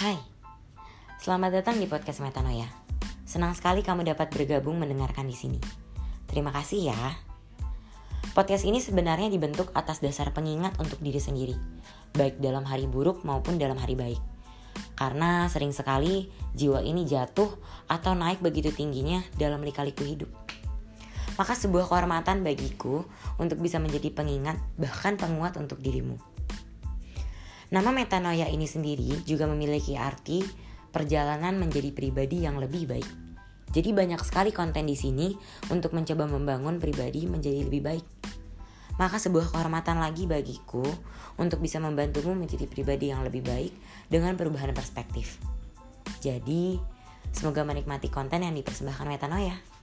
Hai, selamat datang di podcast Metanoia. Senang sekali kamu dapat bergabung mendengarkan di sini. Terima kasih ya. Podcast ini sebenarnya dibentuk atas dasar pengingat untuk diri sendiri, baik dalam hari buruk maupun dalam hari baik. Karena sering sekali jiwa ini jatuh atau naik begitu tingginya dalam lika-liku hidup. Maka sebuah kehormatan bagiku untuk bisa menjadi pengingat bahkan penguat untuk dirimu. Nama metanoia ini sendiri juga memiliki arti perjalanan menjadi pribadi yang lebih baik. Jadi banyak sekali konten di sini untuk mencoba membangun pribadi menjadi lebih baik. Maka sebuah kehormatan lagi bagiku untuk bisa membantumu menjadi pribadi yang lebih baik dengan perubahan perspektif. Jadi, semoga menikmati konten yang dipersembahkan Metanoia.